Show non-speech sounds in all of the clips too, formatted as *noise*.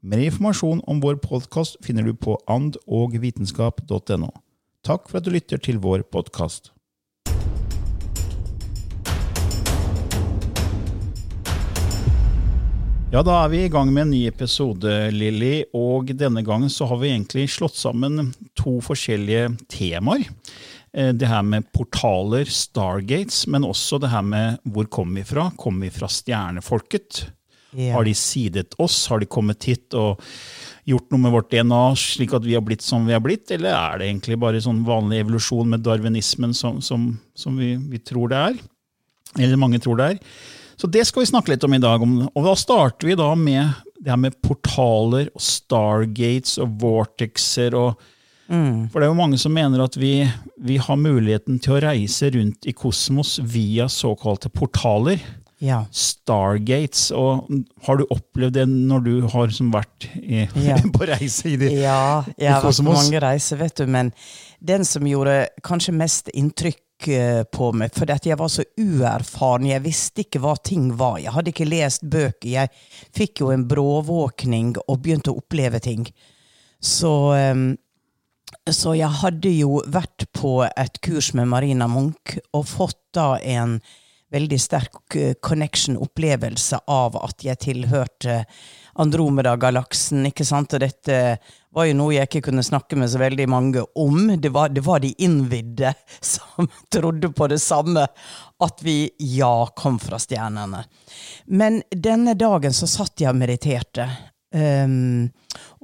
Mer informasjon om vår podkast finner du på andogvitenskap.no. Takk for at du lytter til vår podkast. Ja, da er vi i gang med en ny episode, Lilly. Og denne gangen så har vi egentlig slått sammen to forskjellige temaer. Eh, det her med portaler, Stargates, men også det her med hvor kommer vi fra? Kommer vi fra stjernefolket? Ja. Har de sidet oss? Har de kommet hit og gjort noe med vårt DNA slik at vi har blitt som vi har blitt? Eller er det egentlig bare sånn vanlig evolusjon med darwinismen som, som, som vi, vi tror det er? Eller mange tror det er. Så det skal vi snakke litt om i dag. Og da starter vi da med det her med portaler og stargates og vortexer. og For det er jo mange som mener at vi, vi har muligheten til å reise rundt i kosmos via såkalte portaler. Ja. Stargates. og Har du opplevd det når du har som vært i, Ja. *laughs* på reise i det? ja, jeg har vært på mange reiser, vet du, men den som gjorde kanskje mest inntrykk eh, på meg, at jeg var så uerfaren, jeg visste ikke hva ting var, jeg hadde ikke lest bøker, jeg fikk jo en bråvåkning og begynte å oppleve ting. Så, så jeg hadde jo vært på et kurs med Marina Munch og fått da en veldig sterk eh, connection-opplevelse av at jeg tilhørte Andromeda-galaksen, ikke sant? Og dette var jo noe jeg ikke kunne snakke med så veldig mange om. Det var, det var de innvidde *laughs* som trodde på det samme, at vi ja kom fra stjernene. Men denne dagen så satt jeg og mediterte. Um,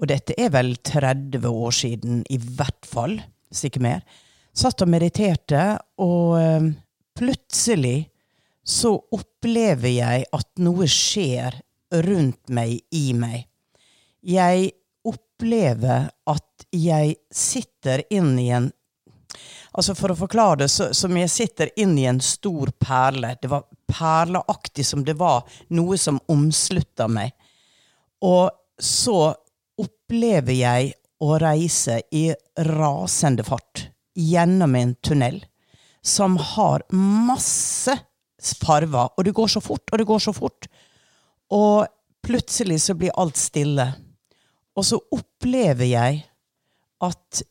og dette er vel 30 år siden, i hvert fall, hvis ikke mer. Satt og mediterte, og um, plutselig så opplever jeg at noe skjer rundt meg, i meg. Jeg opplever at jeg sitter inn i en Altså For å forklare det, så, som jeg sitter inn i en stor perle. Det var perleaktig som det var noe som omslutta meg. Og så opplever jeg å reise i rasende fart gjennom en tunnel som har masse farver. Og det går så fort, og det går så fort. Og plutselig så blir alt stille. Og så opplever jeg at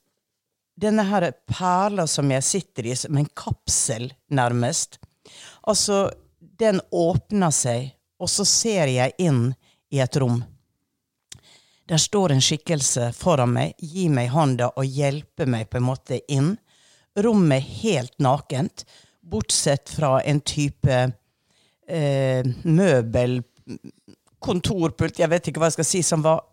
denne her perla som jeg sitter i, som en kapsel, nærmest Altså, den åpner seg, og så ser jeg inn i et rom. Der står en skikkelse foran meg, gir meg hånda og hjelper meg på en måte inn. Rommet helt nakent, bortsett fra en type eh, møbel, kontorpult, jeg vet ikke hva jeg skal si, som var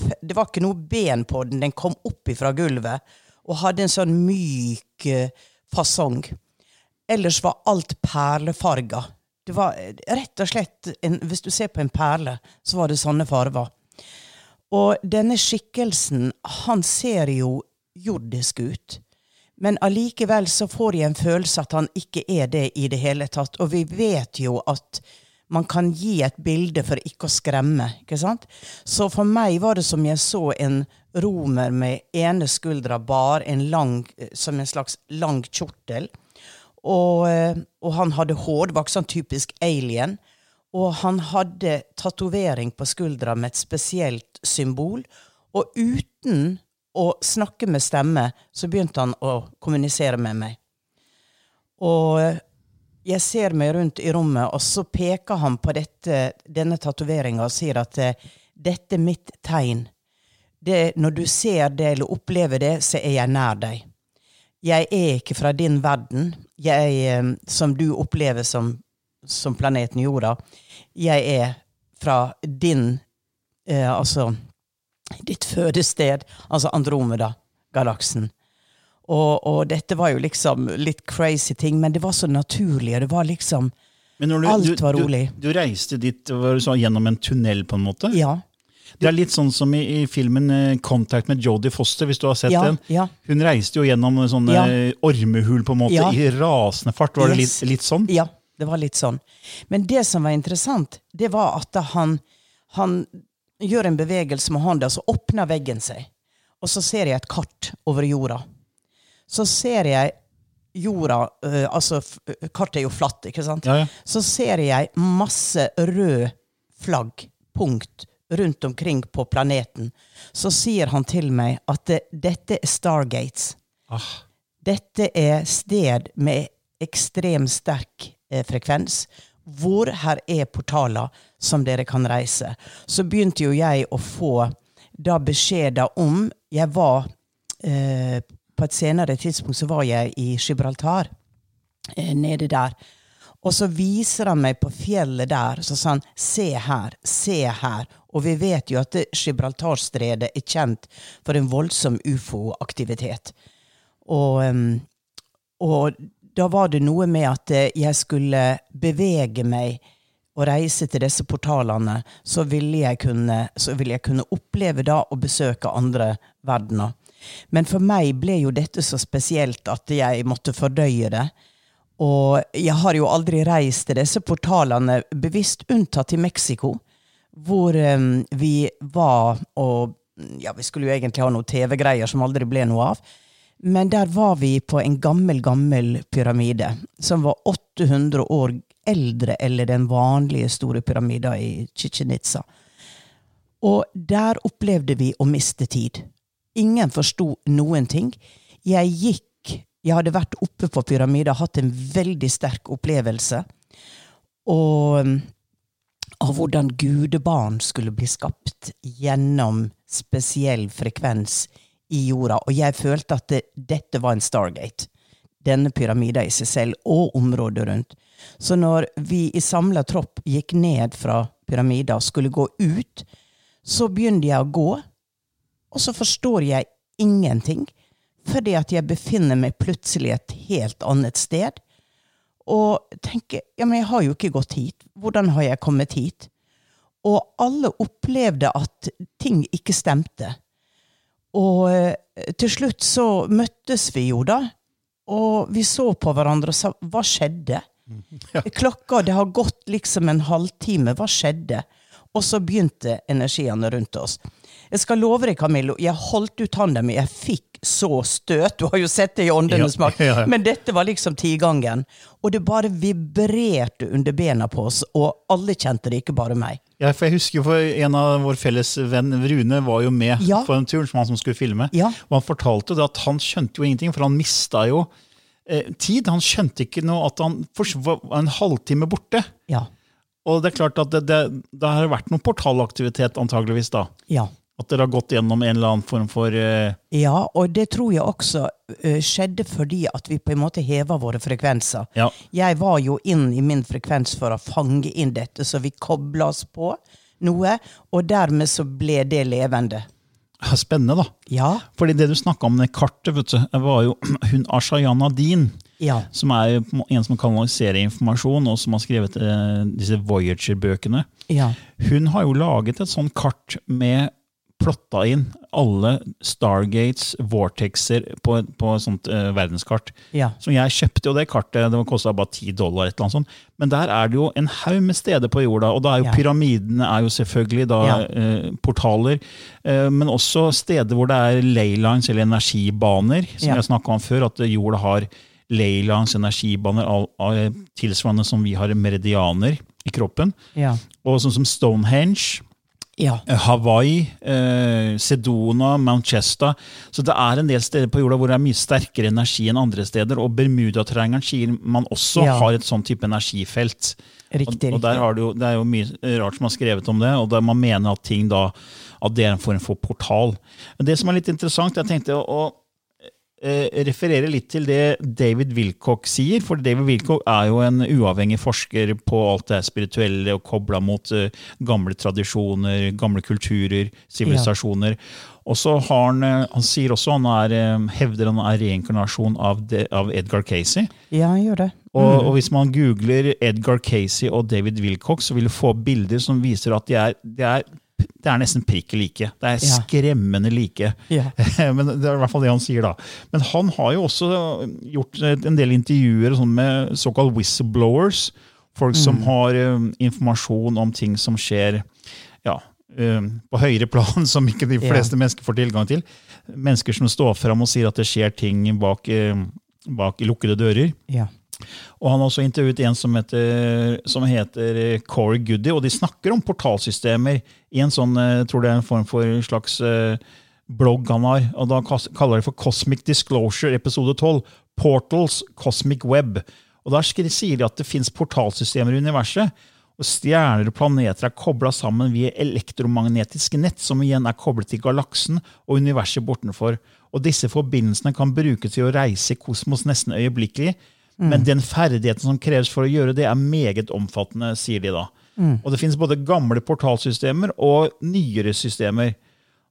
Det var ikke noe ben på den, den kom opp ifra gulvet og hadde en sånn myk eh, fasong. Ellers var alt perlefarga. Det var eh, rett og slett en, Hvis du ser på en perle, så var det sånne farver. Og denne skikkelsen, han ser jo jordisk ut. Men allikevel så får jeg en følelse at han ikke er det i det hele tatt. Og vi vet jo at man kan gi et bilde for ikke å skremme. ikke sant? Så for meg var det som jeg så en romer med ene skuldra bar, en lang, som en slags lang kjortel. Og, eh, og han hadde hår, var ikke sånn typisk alien. Og han hadde tatovering på skuldra med et spesielt symbol. Og uten å snakke med stemme, så begynte han å kommunisere med meg. Og eh, jeg ser meg rundt i rommet, og så peker han på dette, denne tatoveringa og sier at eh, dette er mitt tegn. Det, når du ser det eller opplever det, så er jeg nær deg. Jeg er ikke fra din verden, jeg, er som du opplever som, som planeten jorda. Jeg er fra din eh, Altså ditt fødested, altså Andromeda-galaksen. Og, og, dette var jo liksom litt crazy ting, men det var så naturlig. og det var liksom, du, Alt var rolig. Du, du reiste dit så, gjennom en tunnel, på en måte? Ja. Det er litt sånn som i, i filmen eh, 'Contact med Jodie Foster'. hvis du har sett ja, den. Ja. Hun reiste jo gjennom sånne Ja. ormehull på en måte, i rasende fart. Var det litt, litt sånn? Ja, det var litt sånn. Men det som var interessant, det var at han, han gjør en bevegelse med hånda, så åpner veggen seg. Og så ser jeg et kart over jorda. Så ser jeg jorda uh, Altså, kartet er jo flatt, ikke sant? Ja, ja. Så ser jeg masse rød flagg, punkt, rundt omkring på planeten. Så sier han til meg at det, dette er Stargates. Ah, Dette er sted med ekstremt sterk eh, frekvens. Hvor her er portaler som dere kan reise. Så begynte jo jeg å få da beskjeder om Jeg var eh, På et senere tidspunkt så var jeg i Gibraltar, eh, nede der. Og så viser han meg på fjellet der, så sa han 'se her, se her'. Og vi vet jo at det- Gibraltarstredet er kjent for en voldsom ufo-aktivitet. Og, og da var det noe med at eh, jeg skulle bevege meg og reise til disse portalene, så ville jeg kunne, ville jeg kunne oppleve da å besøke andre verdener. Men for meg ble jo dette så spesielt at jeg måtte fordøye det. Og jeg har jo aldri reist til disse portalene, bevisst unntatt i Mexico, hvor um, vi var og Ja, vi skulle jo egentlig ha noen TV-greier som aldri ble noe av. Men der var vi på en gammel, gammel pyramide, som var 800 år eldre eller den vanlige store pyramida i Chichen. Og der opplevde vi å miste tid. Ingen forsto noen ting. Jeg gikk Jeg hadde vært oppe på pyramida, hatt en veldig sterk opplevelse. Og av hvordan gudebarn skulle bli skapt gjennom spesiell frekvens i jorda. Og jeg følte at det, dette var en Stargate. Denne pyramida i seg selv, og området rundt. Så når vi i samla tropp gikk ned fra pyramida og skulle gå ut, så begynte jeg å gå, og så forstår jeg ingenting. Fordi at jeg befinner meg plutselig et helt annet sted. Og tenker ja, men jeg har jo ikke gått hit. Hvordan har jeg kommet hit? Og alle opplevde at ting ikke stemte. Og eh, til slutt så møttes vi jo, da. Og vi så på hverandre og sa hva skjedde? *laughs* Klokka det har gått liksom en halvtime. Hva skjedde? Og så begynte energiene rundt oss. Jeg skal love deg, Camillo, jeg holdt ut hånda mi. Jeg fikk så støt. Du har jo sett det i åndenes Ja, makt. *laughs* Men dette var liksom tigangen. Og det bare vibrerte under bena på oss, og alle kjente det, ikke bare meg. Ja, for jeg husker for En av vår felles venn Rune var jo med Ja. på en tur, som han som skulle filme. Ja. Og Han fortalte det at han skjønte jo ingenting, for han mista jo eh, tid. Han skjønte ikke noe at han var en halvtime borte. Ja. Og det er klart at det, det, det har vært noe portalaktivitet, antageligvis da. Ja. At dere har gått gjennom en eller annen form for uh... Ja, og det tror jeg også uh, skjedde fordi at vi på en måte heva våre frekvenser. Ja. Jeg var jo inn i min frekvens for å fange inn dette, så vi kobla oss på noe, og dermed så ble det levende. Spennende, da. Ja. Fordi det du snakka om det kartet, vet du, var jo *clears throat* hun Ashayana Dean. Ja. Som er en som kanaliserer informasjon, og som har skrevet eh, disse Voyager-bøkene. Ja. Hun har jo laget et sånt kart med plotta inn alle Stargates, Vortexer, på, på et sånt uh, verdenskart. Ja. Så jeg kjøpte jo det kartet, det kosta bare 10 dollar, et eller annet sånt. Men der er det jo en haug med steder på jorda, og da er jo Ja. pyramidene er jo selvfølgelig da Ja. uh, portaler. Uh, men også steder hvor det er laylines eller energibaner, som Ja. jeg snakka om før, at jorda har Leilands energibaner, tilsvarende som vi har meridianer i kroppen. Ja. Og sånn som Stonehenge, Ja. eh, Hawaii, eh, Sedona, Manchester. Så det er en del steder på jorda hvor det er mye sterkere energi enn andre steder. Og Bermudatriangelen sier man også Ja. har et sånn type energifelt. Riktig. Og, og der har det, jo, det er jo mye rart som er skrevet om det, og man mener at ting da at det er en form for portal. Men det som er litt interessant, jeg tenkte å, referere litt til det David Wilcock sier, for David Wilcock er jo en uavhengig forsker på alt det spirituelle og kobla mot eh, gamle tradisjoner, gamle kulturer, sivilisasjoner. Og så har han, eh, han sier også han er, eh, hevder han er reinkarnasjon av, de, av Edgar Casey. Ja, han gjør det. Og, og hvis man googler Edgar Casey og David Wilcock, så vil du få bilder som viser at de er, de er, det er nesten prikk like. Det er skremmende like. Ja. *laughs* Men det er i hvert fall det han sier, da. Men han har jo også gjort en del intervjuer sånn med såkalt whistleblowers. Folk som har um, informasjon om ting som skjer ja, um, på høyere plan, *laughs* som ikke de Ja. fleste mennesker får tilgang til. Mennesker som står fram og sier at det skjer ting bak, um, bak lukkede dører. Ja. Og han har også intervjuet en som heter, som heter eh, Corey Goody, og de snakker om portalsystemer i en sånn, eh, jeg tror det er en form for slags eh, blogg han har. og Da kaller de for Cosmic Disclosure, episode 12. Portals Cosmic Web. Og Der sier de at det fins portalsystemer i universet. Og Stjerner og planeter er kobla sammen via elektromagnetiske nett, som igjen er koblet til galaksen og universet bortenfor. Og Disse forbindelsene kan brukes til å reise i kosmos nesten øyeblikkelig. Men den ferdigheten som kreves for å gjøre det, er meget omfattende, sier de da. Og det finnes både gamle portalsystemer og nyere systemer.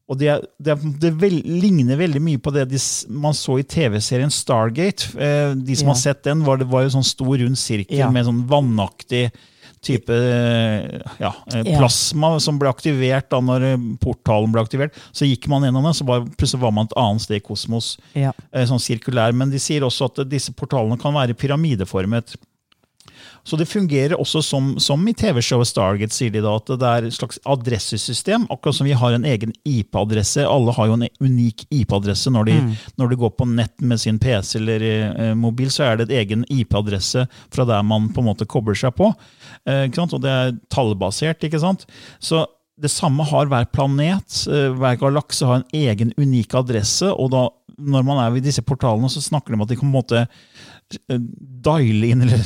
Og det, det, det vel, ligner veldig mye på det de, man så i TV-serien Stargate. Eh, de som Ja. har sett den, var, det var jo sånn stor rund sirkel Ja. med sånn vannaktig type ja, eh, plasma som ble aktivert da når eh, portalen ble aktivert. Så gikk man gjennom det, så var, plutselig var man et annet sted i kosmos. Ja. Eh, sånn sirkulær, Men de sier også at disse portalene kan være pyramideformet. Så det fungerer også som, som i TV-showet Stargate, sier de da, at det er et slags adressesystem. Akkurat som vi har en egen IP-adresse. Alle har jo en unik IP-adresse. Når, mm. når de går på nett med sin PC eller eh, mobil, så er det et egen IP-adresse fra der man på en måte kobler seg på. Eh? Og det er tallbasert. ikke sant? Så det samme har hver planet. eh, Hver galakse har en egen unik adresse. og da når man er ved disse portalene, så snakker de om at de på en måte diale inn eller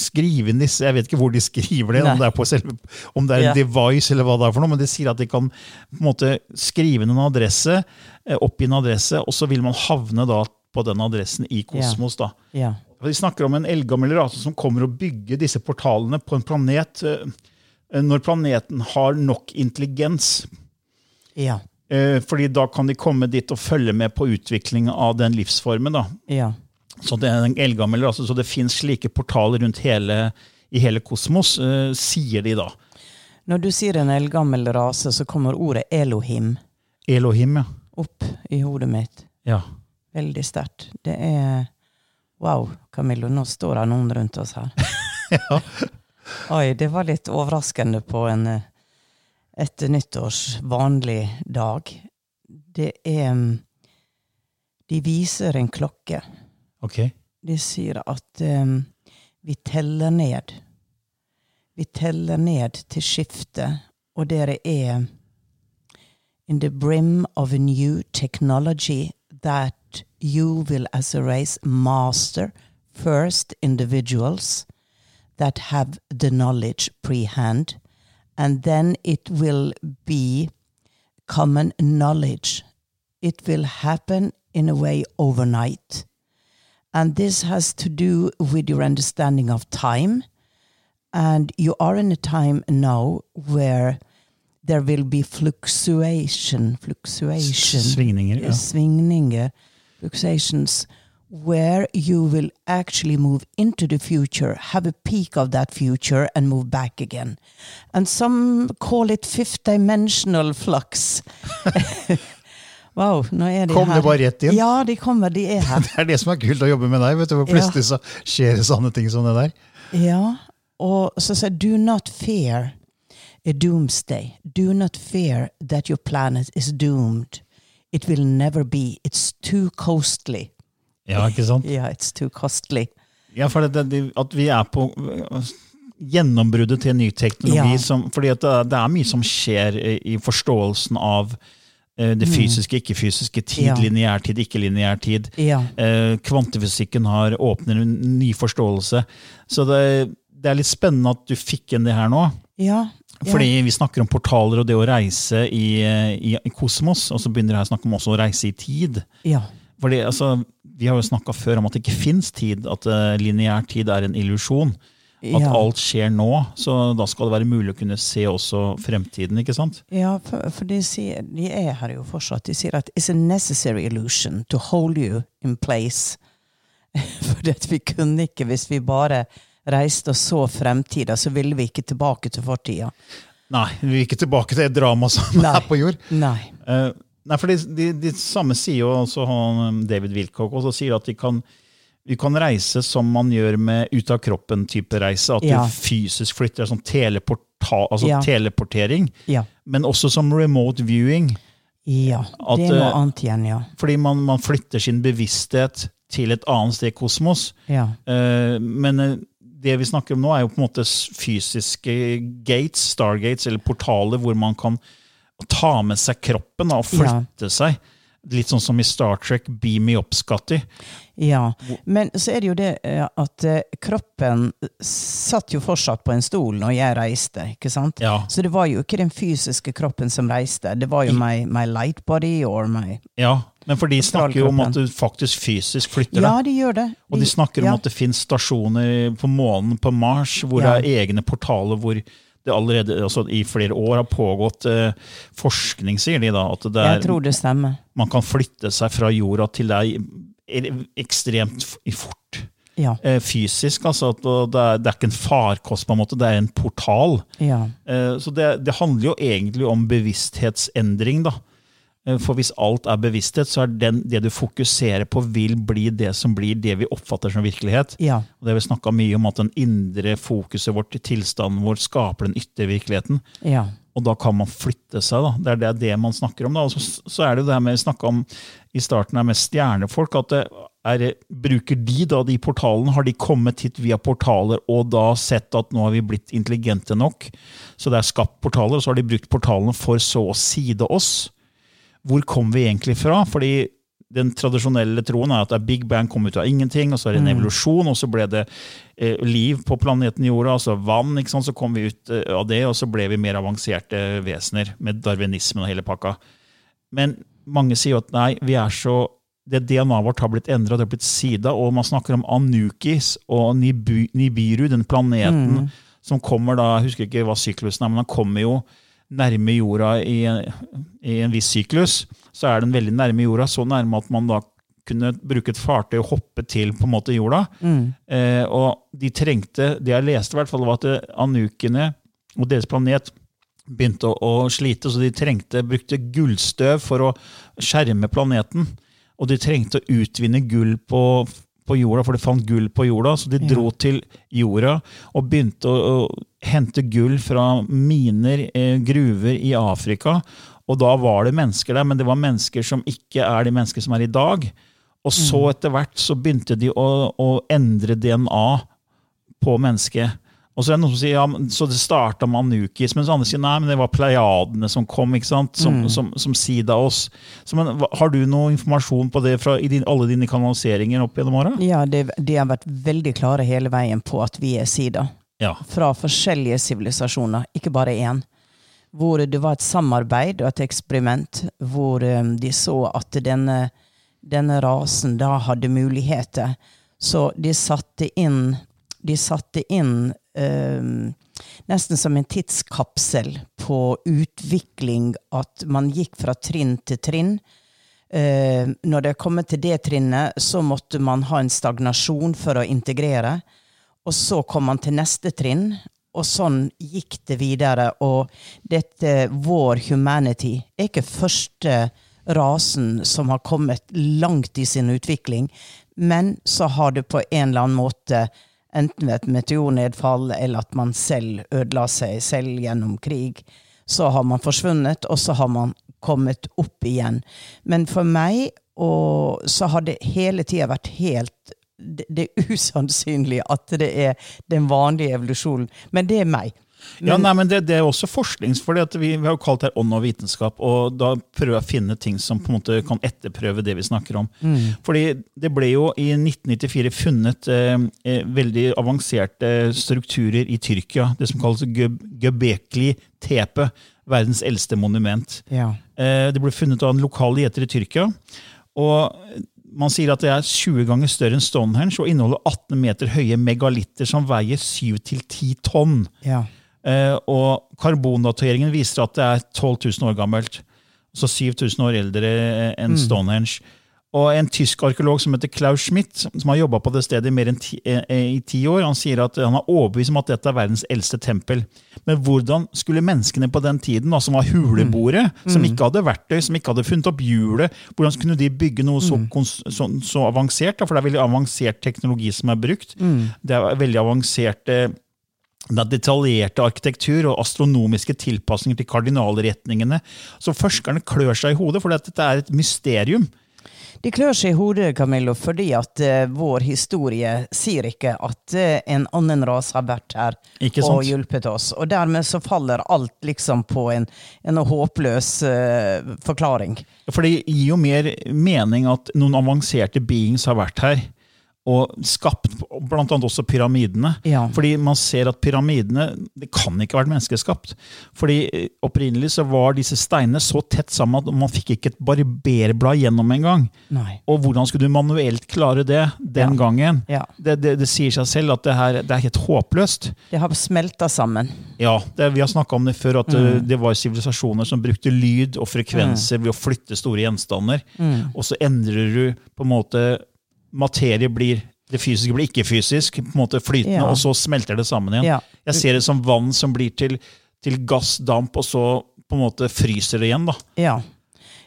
skrive inn disse Jeg vet ikke hvor de skriver det, Nei. om det er på selve, om det er en Ja. device eller hva det er for noe, men de sier at de kan på en måte skrive inn en adresse, eh, oppgi en adresse, og så vil man havne da på den adressen i kosmos. da. Ja. Og De snakker om en eldgammel rase som kommer og bygger disse portalene på en planet eh, når planeten har nok intelligens. Ja. Eh, fordi da kan de komme dit og følge med på utviklingen av den livsformen. da. Ja. Så det er en eldgammel rase, så det fins slike portaler rundt hele, i hele kosmos, eh, sier de da. Når du sier en eldgammel rase, så kommer ordet Elohim Elohim, ja. opp i hodet mitt. ja. Veldig sterkt. Det er Wow, Camillo, nå står det noen rundt oss her. *laughs* Ja. Oi, det var litt overraskende på en eh, etter nyttårs vanlig dag. Det er mm, De viser en klokke. Ok. De sier at um, vi teller ned. Vi teller ned til skiftet, og dere er in the brim of a new technology that you will as a race master first individuals that have the knowledge pre-hand and then it will be common knowledge it will happen in a way overnight and this has to do with your understanding of time. And you are in a time now where there will be fluctuation, fluctuation, Svingninger. Ja. svingninger, eh, eh, fluctuations, where you will actually move into the future, have a peak of that future, and move back again. And some call it fifth dimensional flux. *laughs* wow, nå er de Kom her. det bare rett inn? Ja, de kommer, de er her. *laughs* Det er det som er kult å jobbe med deg. vet du, hvor Plutselig så skjer det sånne ting som det der. Ja, og så sier do not fear a doomsday. Do not fear that your planet is doomed. It will never be. It's too costly. Ja, ikke sant? *laughs* Yeah, it's too costly. Ja, for det, det, At vi er på gjennombruddet til ny teknologi. Ja. Som, fordi det, det er mye som skjer i, i forståelsen av det fysiske, ikke-fysiske, tid, Mm. Ja. lineær tid, ikke-lineær tid. Ja. Eh, kvantefysikken har åpner en ny forståelse. Så det, det er litt spennende at du fikk inn det her nå. Ja. Fordi vi snakker om portaler og det å reise i, i, kosmos, og så begynner jeg å snakke om også å reise i tid. Ja. Fordi altså, Vi har jo snakka før om at det ikke fins tid, at uh, lineær tid er en illusjon. At Ja. alt skjer nå, så da skal det være mulig å kunne se også fremtiden. ikke sant? Ja, for, for de, sier, de er her jo fortsatt. De sier at it's a necessary illusion to hold you in place. *laughs* For vi kunne ikke, hvis vi bare reiste og så fremtida, så ville vi ikke tilbake til fortida. Nei, vi vil ikke tilbake til det dramaet som Nei. er på jord. Nei. Uh, nei, for de, de, de samme sier jo også han, David Wilcock også sier at de kan, vi kan reise som man gjør med ut av kroppen-type reise. At Ja. du fysisk flytter, sånn teleporta, altså Ja. teleportering. Ja. Men også som remote viewing. Ja, At, det er noe eh, annet igjen, ja. Fordi man, man flytter sin bevissthet til et annet sted i kosmos. ja. Uh, men eh, det vi snakker om nå, er jo på en måte fysiske gates, stargates, eller portaler, hvor man kan ta med seg kroppen da, og Ja. flytte seg. Litt sånn som i Star Trek, Beam me up, Scotty. Ja, men så er det jo det eh, at eh, kroppen satt jo fortsatt på en stol når jeg reiste, ikke sant? Ja. Så det var jo ikke den fysiske kroppen som reiste, det var jo my, my light body or my ja. Men for de snakker jo om at du faktisk fysisk flytter deg. Ja, de gjør det. Og de snakker om ja. at det finnes stasjoner på månen, på Mars, hvor Ja. det er egne portaler hvor det allerede altså i flere år har pågått eh, forskning, sier de da. At det er, Jeg tror det stemmer. man kan flytte seg fra jorda til deg ekstremt fort. Ja. Eh, fysisk, altså. At det, er, det er ikke en farkost, på en måte, det er en portal. Ja. Eh, så det, det handler jo egentlig om bevissthetsendring, da. Eh, For hvis alt er bevissthet, så er den, det du fokuserer på, vil bli det som blir det vi oppfatter som virkelighet. Ja. Og det har vi snakka mye om at den indre fokuset vårt, tilstanden vår, skaper den ytre virkeligheten. Ja. Og da kan man flytte seg. da. Det er det, det man snakker om. da. Og så, så er det jo det her med snakka om i starten her med stjernefolk. at det er, Bruker de da de portalene? Har de kommet hit via portaler og da sett at nå har vi blitt intelligente nok? Så det er skapt portaler, og så har de brukt portalene for så å side oss. Hvor kom vi egentlig fra? Fordi den tradisjonelle troen er at det Big Bang kom ut av ingenting, og så er det en evolusjon, og så ble det eh, liv på planeten jorda, altså vann, ikke sant? så kom vi ut eh, av det, og så ble vi mer avanserte vesener med darwinismen og hele pakka. Men mange sier jo at nei, vi er så det DNA-et vårt har blitt endra, det har blitt sida, og man snakker om Anukis og Nibiru, den planeten som kommer da, jeg husker ikke hva syklusen er, men han kommer jo nærme jorda i, i en viss syklus. Så er den veldig nærme jorda, så nærme at man da kunne bruke et fartøy og hoppe til på en måte jorda. Eh, og de trengte, det jeg leste i hvert fall, var at anukene og deres planet begynte å, å slite, så de trengte, brukte gullstøv for å skjerme planeten. Og de trengte å utvinne gull på, på jorda, for de fant gull på jorda. Så de dro til jorda og begynte å, å hente gull fra miner, eh, gruver i Afrika. Og da var det mennesker der, men det var mennesker som ikke er de mennesker som er i dag. Og så etter hvert så begynte de å, å endre DNA på mennesket. Og så er det noen som sier ja, så det starta med Anukis, mens andre sier nei, men det var pleiadene som kom, ikke sant? som, som, som sida oss. Så, men, har du noe informasjon på det fra i din, alle dine kanaliseringer opp gjennom åra? ja det, de har vært veldig klare hele veien på at vi er sida. Ja. Fra forskjellige sivilisasjoner, ikke bare én. Hvor det var et samarbeid og et eksperiment hvor eh, de så at denne, denne rasen da hadde muligheter. Så de satte inn, de satte inn eh, nesten som en tidskapsel på utvikling, at man gikk fra trinn til trinn. Eh, når det er kommet til det trinnet, så måtte man ha en stagnasjon for å integrere. Og så kom man til neste trinn, og sånn gikk det videre. Og dette Vår Humanity er ikke første rasen som har kommet langt i sin utvikling, men så har det på en eller annen måte enten ved et meteornedfall eller at man selv ødela seg selv gjennom krig, så har man forsvunnet, og så har man kommet opp igjen. Men for meg og, så har det hele tida vært helt det, det usannsynlig at det er den vanlige evolusjonen. Men det er meg. Men, ja, nei, men det, det, er også forsknings, for vi, vi, har jo kalt det ånd og vitenskap. og Da prøver jeg å finne ting som på en måte kan etterprøve det vi snakker om. Mm. Fordi Det ble jo i 1994 funnet eh, eh, veldig avanserte strukturer i Tyrkia. Det som kalles Göbekli Tepe, verdens eldste monument. Ja. Eh, det ble funnet av en lokal gjeter i Tyrkia. og man sier at det er 20 ganger større enn Stonehenge og inneholder 18 meter høye megalitter som veier 7-10 tonn. Ja. Eh, og karbondateringen viser at det er 12 000 år gammelt. Så 7000 år eldre enn mm. Stonehenge. Og en tysk arkeolog som heter Klaus Schmidt, som har jobba på det stedet i mer enn ti, eh, i ti år, han sier at han er overbevist om at dette er verdens eldste tempel. Men hvordan skulle menneskene på den tiden, da, som var huleboere, mm. som ikke hadde verktøy, som ikke hadde funnet opp hjulet, hvordan kunne de bygge noe så, mm. så, så avansert? Da? For det er veldig avansert teknologi som er brukt. Mm. Det er veldig avanserte det er detaljerte arkitektur og astronomiske tilpasninger til kardinalretningene. Så forskerne klør seg i hodet, for dette er et mysterium. De klør seg i hodet Camillo, fordi at uh, vår historie sier ikke at uh, en annen rase har vært her og hjulpet oss. Og dermed så faller alt liksom på en, en håpløs uh, forklaring. For det gir jo mer mening at noen avanserte beings har vært her og skapt bl.a. også pyramidene. Ja. Fordi man ser at pyramidene det kan ikke ha vært menneskeskapt. Fordi eh, Opprinnelig så var disse steinene så tett sammen at man fikk ikke et barberblad gjennom engang. Og hvordan skulle du manuelt klare det den ja. gangen? Ja. Det, det, det, sier seg selv at det, her, det er helt håpløst. Det har smelta sammen. Ja, vi har snakka om det før, at mm. det var sivilisasjoner som brukte lyd og frekvenser mm. ved å flytte store gjenstander. Mm. Og så endrer du på en måte materie blir det fysiske blir ikke-fysisk, på en måte flytende, ja. og så smelter det sammen igjen. Ja. Jeg ser det som vann som blir til, til gass, damp, og så på en måte fryser det igjen. da. Ja.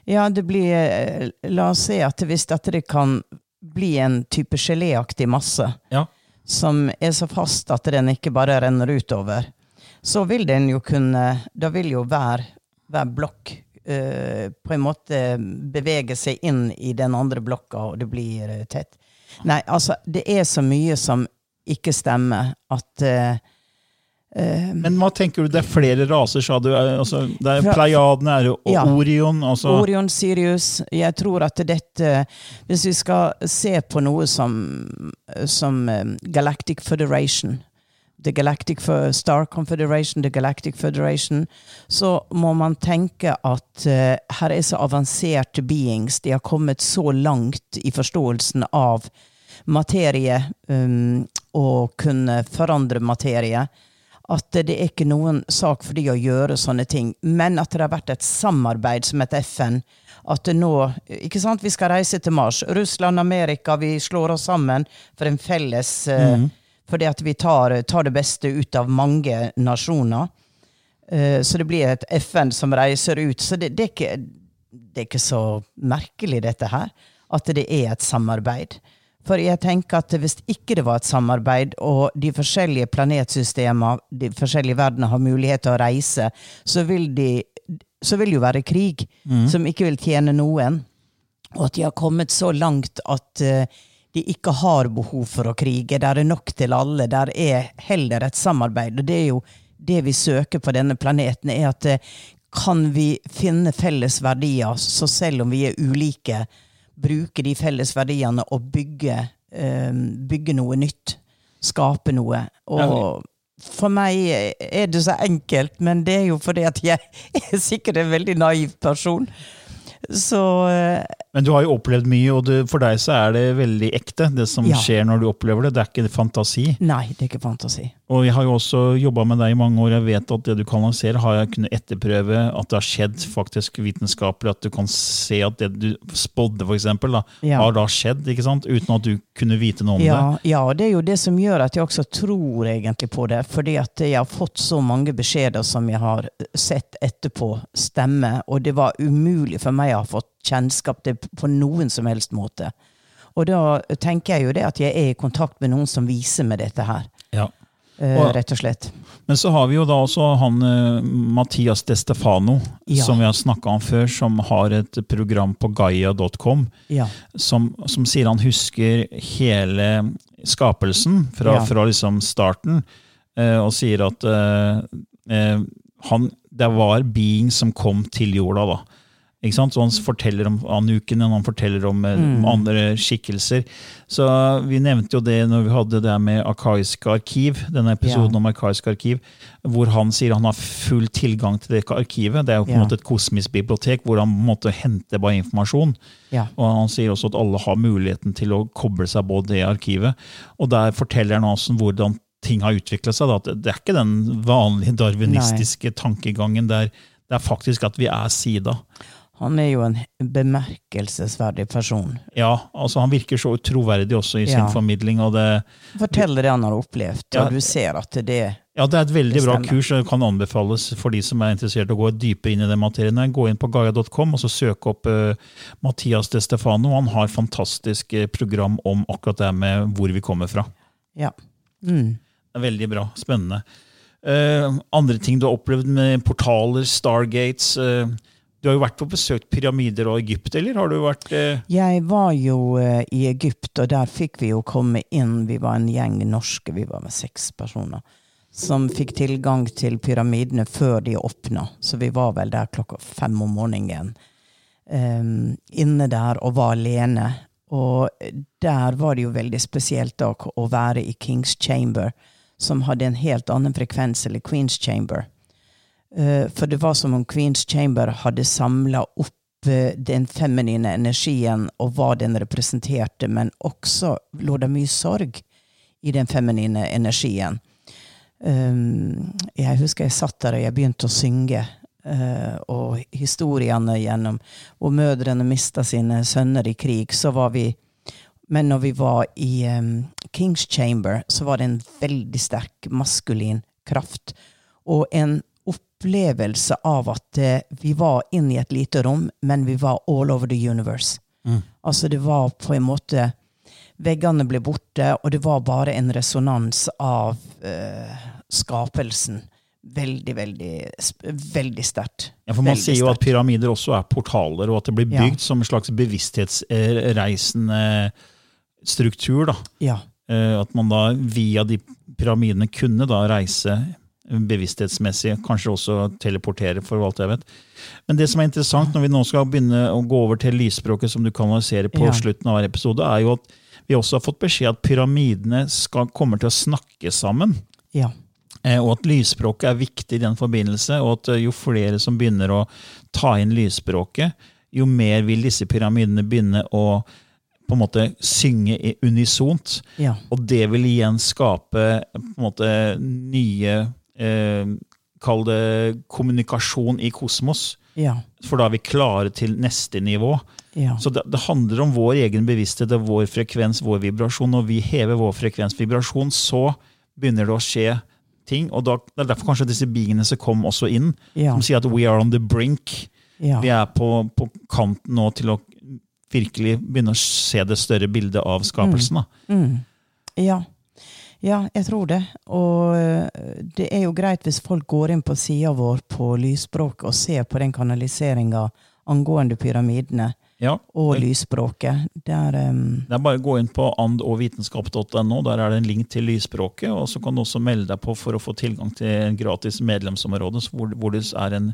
ja, det blir eh, La oss si at hvis dette kan bli en type geléaktig masse ja. som er så fast at den ikke bare renner utover, så vil den jo kunne Da vil jo hver, hver blokk uh, på en måte bevege seg inn i den andre blokka, og det blir uh, tett. Nei, altså, det er så mye som ikke stemmer at uh, Men hva tenker du, det er flere raser, sa du? Altså, det er Pleiadene er og ja, Orion? Altså. Orion, Sirius. Jeg tror at dette Hvis vi skal se på noe som, som Galactic Federation The Galactic Star Confederation, The Galactic Federation, så må man tenke at uh, her er så avanserte beings. De har kommet så langt i forståelsen av materie um, og kunne forandre materie. At det er ikke noen sak for de å gjøre sånne ting. Men at det har vært et samarbeid som et FN. At det nå ikke sant, Vi skal reise til Mars. Russland, Amerika, vi slår oss sammen for en felles uh, mm. Fordi at vi tar, tar, det beste ut av mange nasjoner. Uh, så det blir et FN som reiser ut. Så det, det, er ikke, det er ikke så merkelig, dette her. At det er et samarbeid. For jeg tenker at hvis ikke det var et samarbeid, og de forskjellige planetsystemene, de forskjellige verdenene, har mulighet til å reise, så vil, de, så vil det jo være krig mm. som ikke vil tjene noen. Og at de har kommet så langt at uh, de ikke har behov for å krige. Der er nok til alle. Der er heller et samarbeid. Og det er jo det vi søker på denne planeten, er at uh, kan vi finne felles verdier, så selv om vi er ulike, bruke de felles verdiene og bygge, eh, bygge noe nytt. Skape noe. Og for meg er det så enkelt, men det er jo fordi at jeg *laughs* er sikkert en veldig naiv person. Så eh, Men du har jo opplevd mye, og du, for deg så er det veldig ekte, det som Ja. skjer når du opplever det. Det er ikke fantasi. Nei, det er ikke fantasi. Og jeg har jo også jobba med deg i mange år. Jeg vet at det du kanaliserer, har jeg kunnet etterprøve at det har skjedd faktisk vitenskapelig. At du kan se at det du spådde, eksempel, Ja. har da skjedd. ikke sant? Uten at du kunne vite noe om det. Ja, ja, og det er jo det som gjør at jeg også tror egentlig på det. Fordi at jeg har fått så mange beskjeder som jeg har sett etterpå stemme, og det var umulig for meg å ha fått kjennskap til på noen som helst måte. Og da tenker jeg jo det at jeg er i kontakt med noen som viser meg dette her. Ja. eh, Og- rett og slett. Men så har vi jo da også han eh, Mathias De Stefano, Ja. som vi har snakka om før, som har et program på gaia.com. Ja. som, som sier han husker hele skapelsen fra, Ja. fra liksom starten, eh, og sier at uh, han, det var being som kom til jorda. da. Ikke sant? Så Han forteller om anukene, han forteller om, mm. om andre skikkelser. Så Vi nevnte jo det når vi hadde det med arkaiske arkiv, denne episoden Ja. om arkaiske arkiv, hvor han sier han har full tilgang til det arkivet. Det er jo på en Ja. måte et kosmisk bibliotek hvor han måtte hente bare informasjon. Ja. Og han sier også at alle har muligheten til å koble seg på det arkivet. Og der forteller han også hvordan ting har utvikla seg. Da. Det er ikke den vanlige darwinistiske tankegangen der det er faktisk at vi er sida. Han er jo en bemerkelsesverdig person. Ja, altså Han virker så troverdig også i sin Ja. formidling. og det, Fortell det han har opplevd, Ja. og du ser at det ja, det er et veldig bra kurs og kan anbefales for de som er interessert i å gå dypere inn i den materien. Gå inn på gaia.com og så søk opp uh, Mathias De Stefano. Han har fantastisk eh, program om akkurat det med hvor vi kommer fra. Ja. Mm. Det er veldig bra. Spennende. Uh, andre ting du har opplevd med portaler, Stargates eh, Du har jo vært på besøkt pyramider og Egypt, eller har du vært eh, Jeg var jo eh, i Egypt, og der fikk vi jo komme inn. Vi var en gjeng norske, vi var med seks personer, som fikk tilgang til pyramidene før de åpna. Så vi var vel der klokka fem om morgenen. Um, inne der og var alene. Og der var det jo veldig spesielt da å være i Kings Chamber, som hadde en helt annen frekvens, eller Queens Chamber. Eh, For det var som om Queens Chamber hadde samla opp eh, den feminine energien og hva den representerte, men også lå det mye sorg i den feminine energien. Um, jeg husker jeg satt der og jeg begynte å synge, eh, og historiene gjennom hvor mødrene mista sine sønner i krig, så var vi Men når vi var i um, Kings Chamber, så var det en veldig sterk maskulin kraft. Og en opplevelse av at eh, vi var inne i et lite rom, men vi var all over the universe. Altså det var på en måte Veggene ble borte, og det var bare en resonans av eh, skapelsen. Veldig, veldig, veldig sterkt. ja, for Man Veldig sier jo at pyramider også er portaler, og at det blir Ja. bygd som en slags bevissthetsreisende struktur. da. Ja. Eh, At man da via de pyramidene kunne da reise bevissthetsmessig, kanskje også teleportere, for alt jeg vet. Men det som er interessant når vi nå skal begynne å gå over til lysspråket, som du kanaliserer på Ja. slutten av hver episode, er jo at vi også har fått beskjed at pyramidene skal, kommer til å snakke sammen. ja. Eh, Og at lysspråket er viktig i den forbindelse, og at eh, jo flere som begynner å ta inn lysspråket, jo mer vil disse pyramidene begynne å på en måte synge unisont. Ja. Og det vil igjen skape på en måte nye eh, Kall det kommunikasjon i kosmos. Ja. For da er vi klare til neste nivå. Ja. Så det, det handler om vår egen bevissthet, og vår frekvens, vår vibrasjon. Når vi hever vår frekvens, vibrasjon, så begynner det å skje ting. Og da, det er derfor kanskje disse beingene som kom også inn, Ja. som sier at we are on the brink. ja. Vi er på, på kanten nå til å virkelig begynne å se det større bildet av skapelsen. Da. Mm. Ja. Ja, jeg tror det. Og eh, det er jo greit hvis folk går inn på sida vår på lysspråket og ser på den kanaliseringa angående pyramidene Ja, og det, lysspråket. Der um, det er bare å gå inn på andogvitenskap.no. Der er det en link til lysspråket. Og så kan du også melde deg på for å få tilgang til en gratis medlemsområde hvor, hvor det er en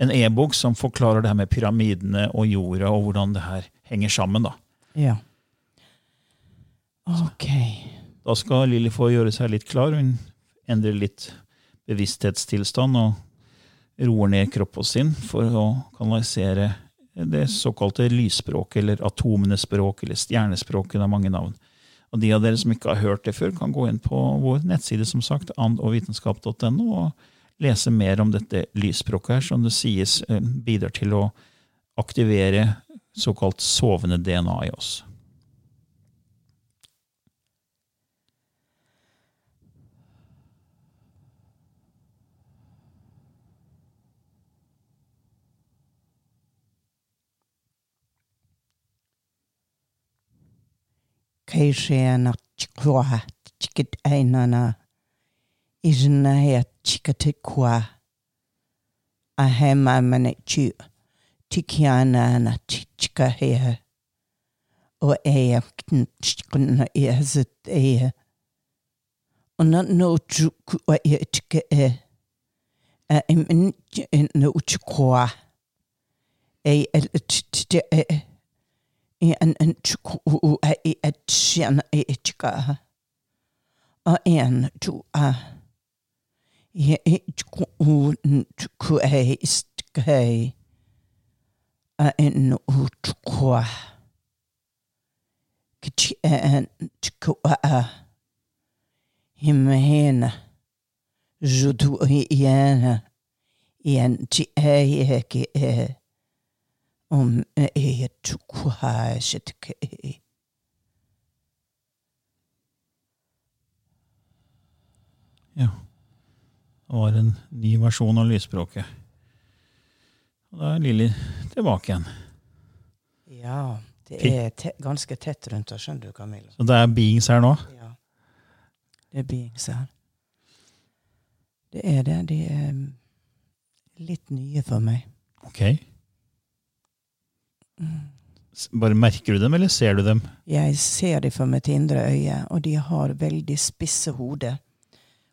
en e-bok som forklarer det her med pyramidene og jorda, og hvordan det her henger sammen. Da Ja. Ok. Da skal Lilly få gjøre seg litt klar. Hun endrer litt bevissthetstilstand og roer ned kroppen sin for å kanalisere det såkalte lysspråket, eller atomenes språk, eller stjernespråket. Det er mange navn. Og De av dere som ikke har hørt det før, kan gå inn på vår nettside som sagt, andogvitenskap.no og lese mer om dette lysspråket her, som det sies eh, bidrar til å aktivere såkalt sovende DNA i oss. kei se ana te kua, te ainana, i hea he a tika te kua. A he mai mani tu, te ki ana tika hea. O ea, te kuna ea zit ea. O na no tuku a ea tika e. A e mani tu e no te kua. Ei, e te te e. en en u a i a chian e chika a. En tu a. Ye e u ku e istkai a en u tukwa kichi en tuku a himena judu yena yen ti e ki e om e tukwa shitke Ja. Det var en ny versjon av lysspråket. Og da er Lilly tilbake igjen. Ja, det er te ganske tett rundt oss, skjønner du, Camilla. Så det er beings her nå? Ja. Det er beings her. Det er det. De er litt nye for meg. Ok. Bare merker du dem, eller ser du dem? Jeg ser dem for mitt indre øye, og de har veldig spisse hoder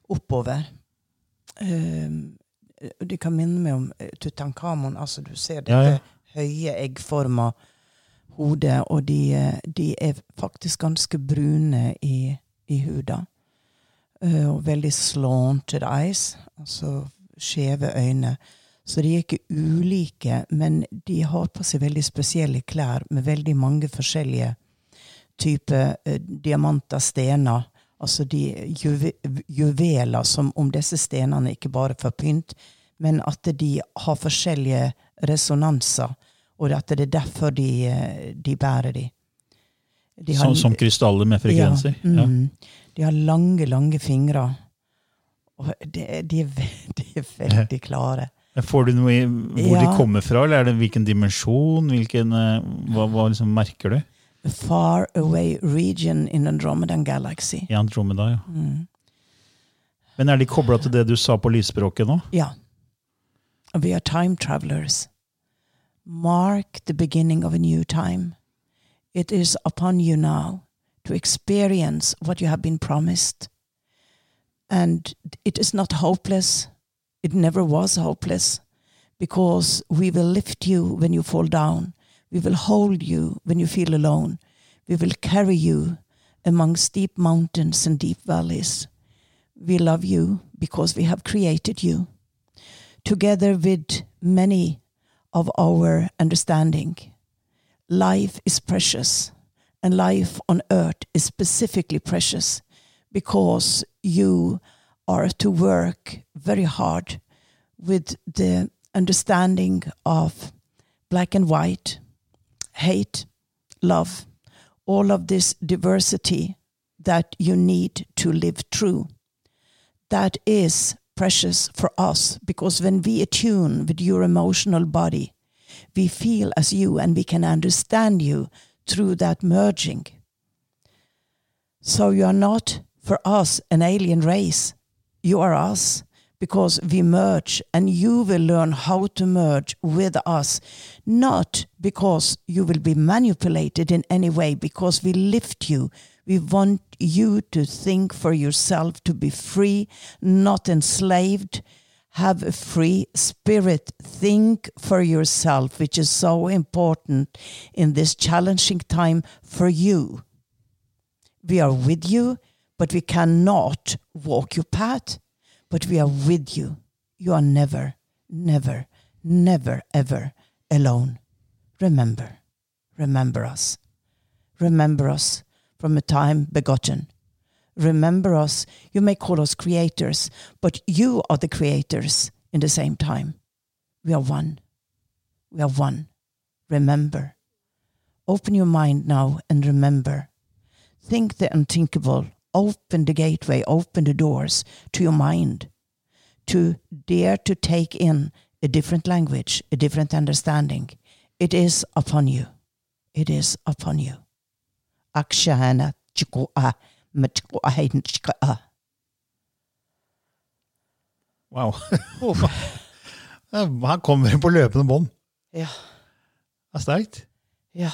oppover. Um, de kan minne meg om Tutankhamon. Altså, du ser dette Ja, ja. høye, eggforma hodet, og de, de er faktisk ganske brune i, i huda. Uh, og veldig slanted eyes, altså skjeve øyne. Så de er ikke ulike, men de har på seg veldig spesielle klær med veldig mange forskjellige typer eh, diamanter, stener. Altså de juve, juveler, som om disse stenene ikke bare får pynt, men at de har forskjellige resonanser, og at det er derfor de, eh, de bærer de. de Som, som krystaller med frekvenser? Ja, mm, De har lange, lange fingre. Og de, de, *laughs* de er veldig *laughs* klare. Får du noe i hvor de kommer fra, eller er det hvilken dimensjon? Hvilken, eh, hva, hva liksom merker du? A far away region in Andromedan galaxy. I Andromeda, ja. Mm. Men er de kobla til det du sa på lysspråket nå? Ja. We are time travelers. Mark the beginning of a new time. It is upon you now to experience what you have been promised. And it is not hopeless. It never was hopeless because we will lift you when you fall down. We will hold you when you feel alone. We will carry you among steep mountains and deep valleys. We love you because we have created you together with many of our understanding. Life is precious, and life on earth is specifically precious because you are to work very hard with the understanding of black and white, hate, love, all of this diversity that you need to live true that is precious for us because when we attune with your emotional body, we feel as you and we can understand you through that merging. So you are not for us an alien race. You are us because we merge and you will learn how to merge with us, not because you will be manipulated in any way, because we lift you. We want you to think for yourself, to be free, not enslaved. Have a free spirit. Think for yourself, which is so important in this challenging time for you. We are with you, but we cannot walk your path. But we are with you. You are never, never, never, ever alone. remember, remember us. Remember us from a time begotten. Remember us. You may call us creators, but you are the creators in the same time. We are one. We are one. Remember. Open your mind now and remember. Think the unthinkable. Open the gateway, open the doors to your mind. To dare to take in a different language, a different understanding. It is upon you. It is upon you. Akshana chikoa machikoa. Wow. *laughs* Her kommer det på løpende bånd. Ja. Det er sterkt. Ja.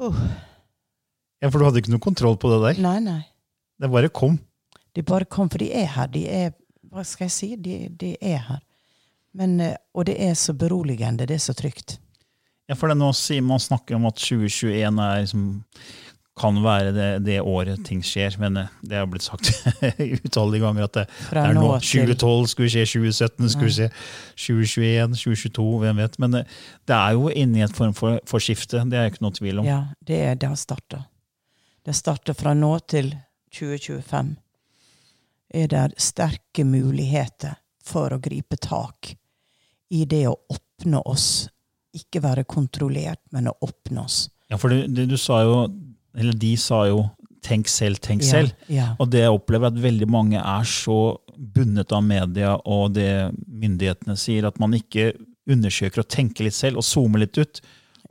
Oh. Ja, for du hadde ikke noe kontroll på det der. Nei, nei. Det bare kom. De bare kom, for de er her. De er Hva skal jeg si? De, de er her. Men, eh, og det er så beroligende. Det er så trygt. Ja, for det nå sier man snakker om at 2021 er liksom, kan være det, det året ting skjer, men eh, det har blitt sagt *laughs* utallige ganger at det, det er nå nå 2012 skulle skje, 2017 skulle skje, 2021, 2022, hvem vet. Men eh, det er jo inne i et form for, for skifte, det er ikke noe tvil om. Ja, det, det har starta. Det starter fra nå til 2025. Er det sterke muligheter for å gripe tak i det å åpne oss. Ikke være kontrollert, men å åpne oss. Ja, for det, det, du sa jo, eller de sa jo 'tenk selv, tenk Ja, selv'. ja. Og det jeg opplever at veldig mange er så bundet av media og det myndighetene sier, at man ikke undersøker og tenker litt selv og zoomer litt ut.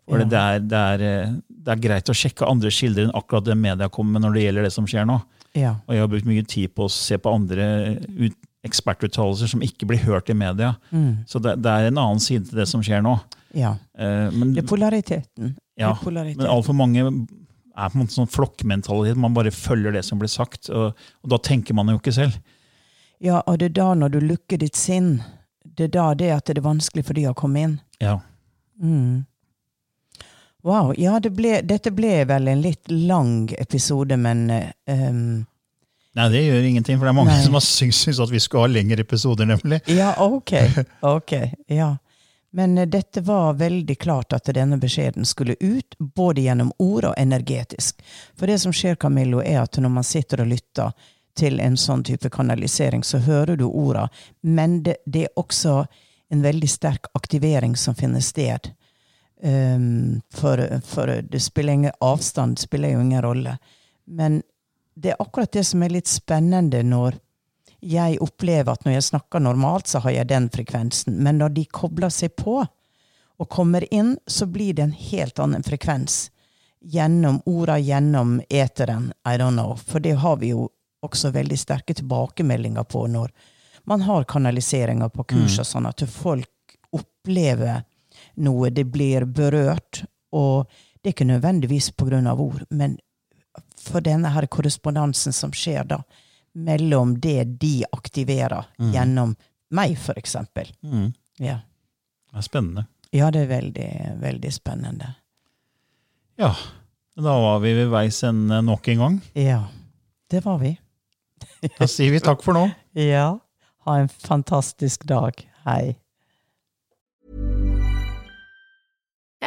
For Ja. det, er, det, er, eh, det er greit å sjekke andre kilder enn akkurat det media kommer med når det gjelder det som skjer nå. Ja. Og jeg har brukt mye tid på å se på andre ut, ekspertuttalelser som ikke blir hørt i media. Mm. Så det, det er en annen side til det som skjer nå. ja. Eh, men, Det er polariteten. Det ja, er polariteten. men altfor mange er på en måte sånn flokkmentalitet. Man bare følger det som blir sagt, og, og da tenker man jo ikke selv. Ja, og det er da når du lukker ditt sinn, det er da det at det er vanskelig for de å komme inn. Ja. Mm. Wow. Ja, det ble, dette ble vel en litt lang episode, men um, Nei, det gjør ingenting, for det er mange Nei. som har syns, syns at vi skulle ha lengre episoder, nemlig. Ja, ok. *laughs* ok, ja. Men uh, dette var veldig klart at denne beskjeden skulle ut, både gjennom ord og energetisk. For det som skjer, Camillo, er at når man sitter og lytter til en sånn type kanalisering, så hører du orda, men det, det er også en veldig sterk aktivering som finner sted. Um, for, for det spiller ingen avstand spiller jo ingen rolle. Men det er akkurat det som er litt spennende når jeg opplever at når jeg snakker normalt, så har jeg den frekvensen. Men når de kobler seg på og kommer inn, så blir det en helt annen frekvens. Gjennom orda, gjennom eteren. I don't know. For det har vi jo også veldig sterke tilbakemeldinger på når man har kanaliseringer på kurs og sånn, at folk opplever noe, det blir berørt. Og det er ikke nødvendigvis av ord, men for denne her korrespondansen som skjer da, mellom det de aktiverer gjennom meg, eksempel. Mm. Ja. Det er spennende. ja, det er veldig, veldig spennende. Ja, da var vi ved veis ende nok en gang. Ja, det var vi. Da sier vi takk for nå. *laughs* Ja. Ha en fantastisk dag. Hei.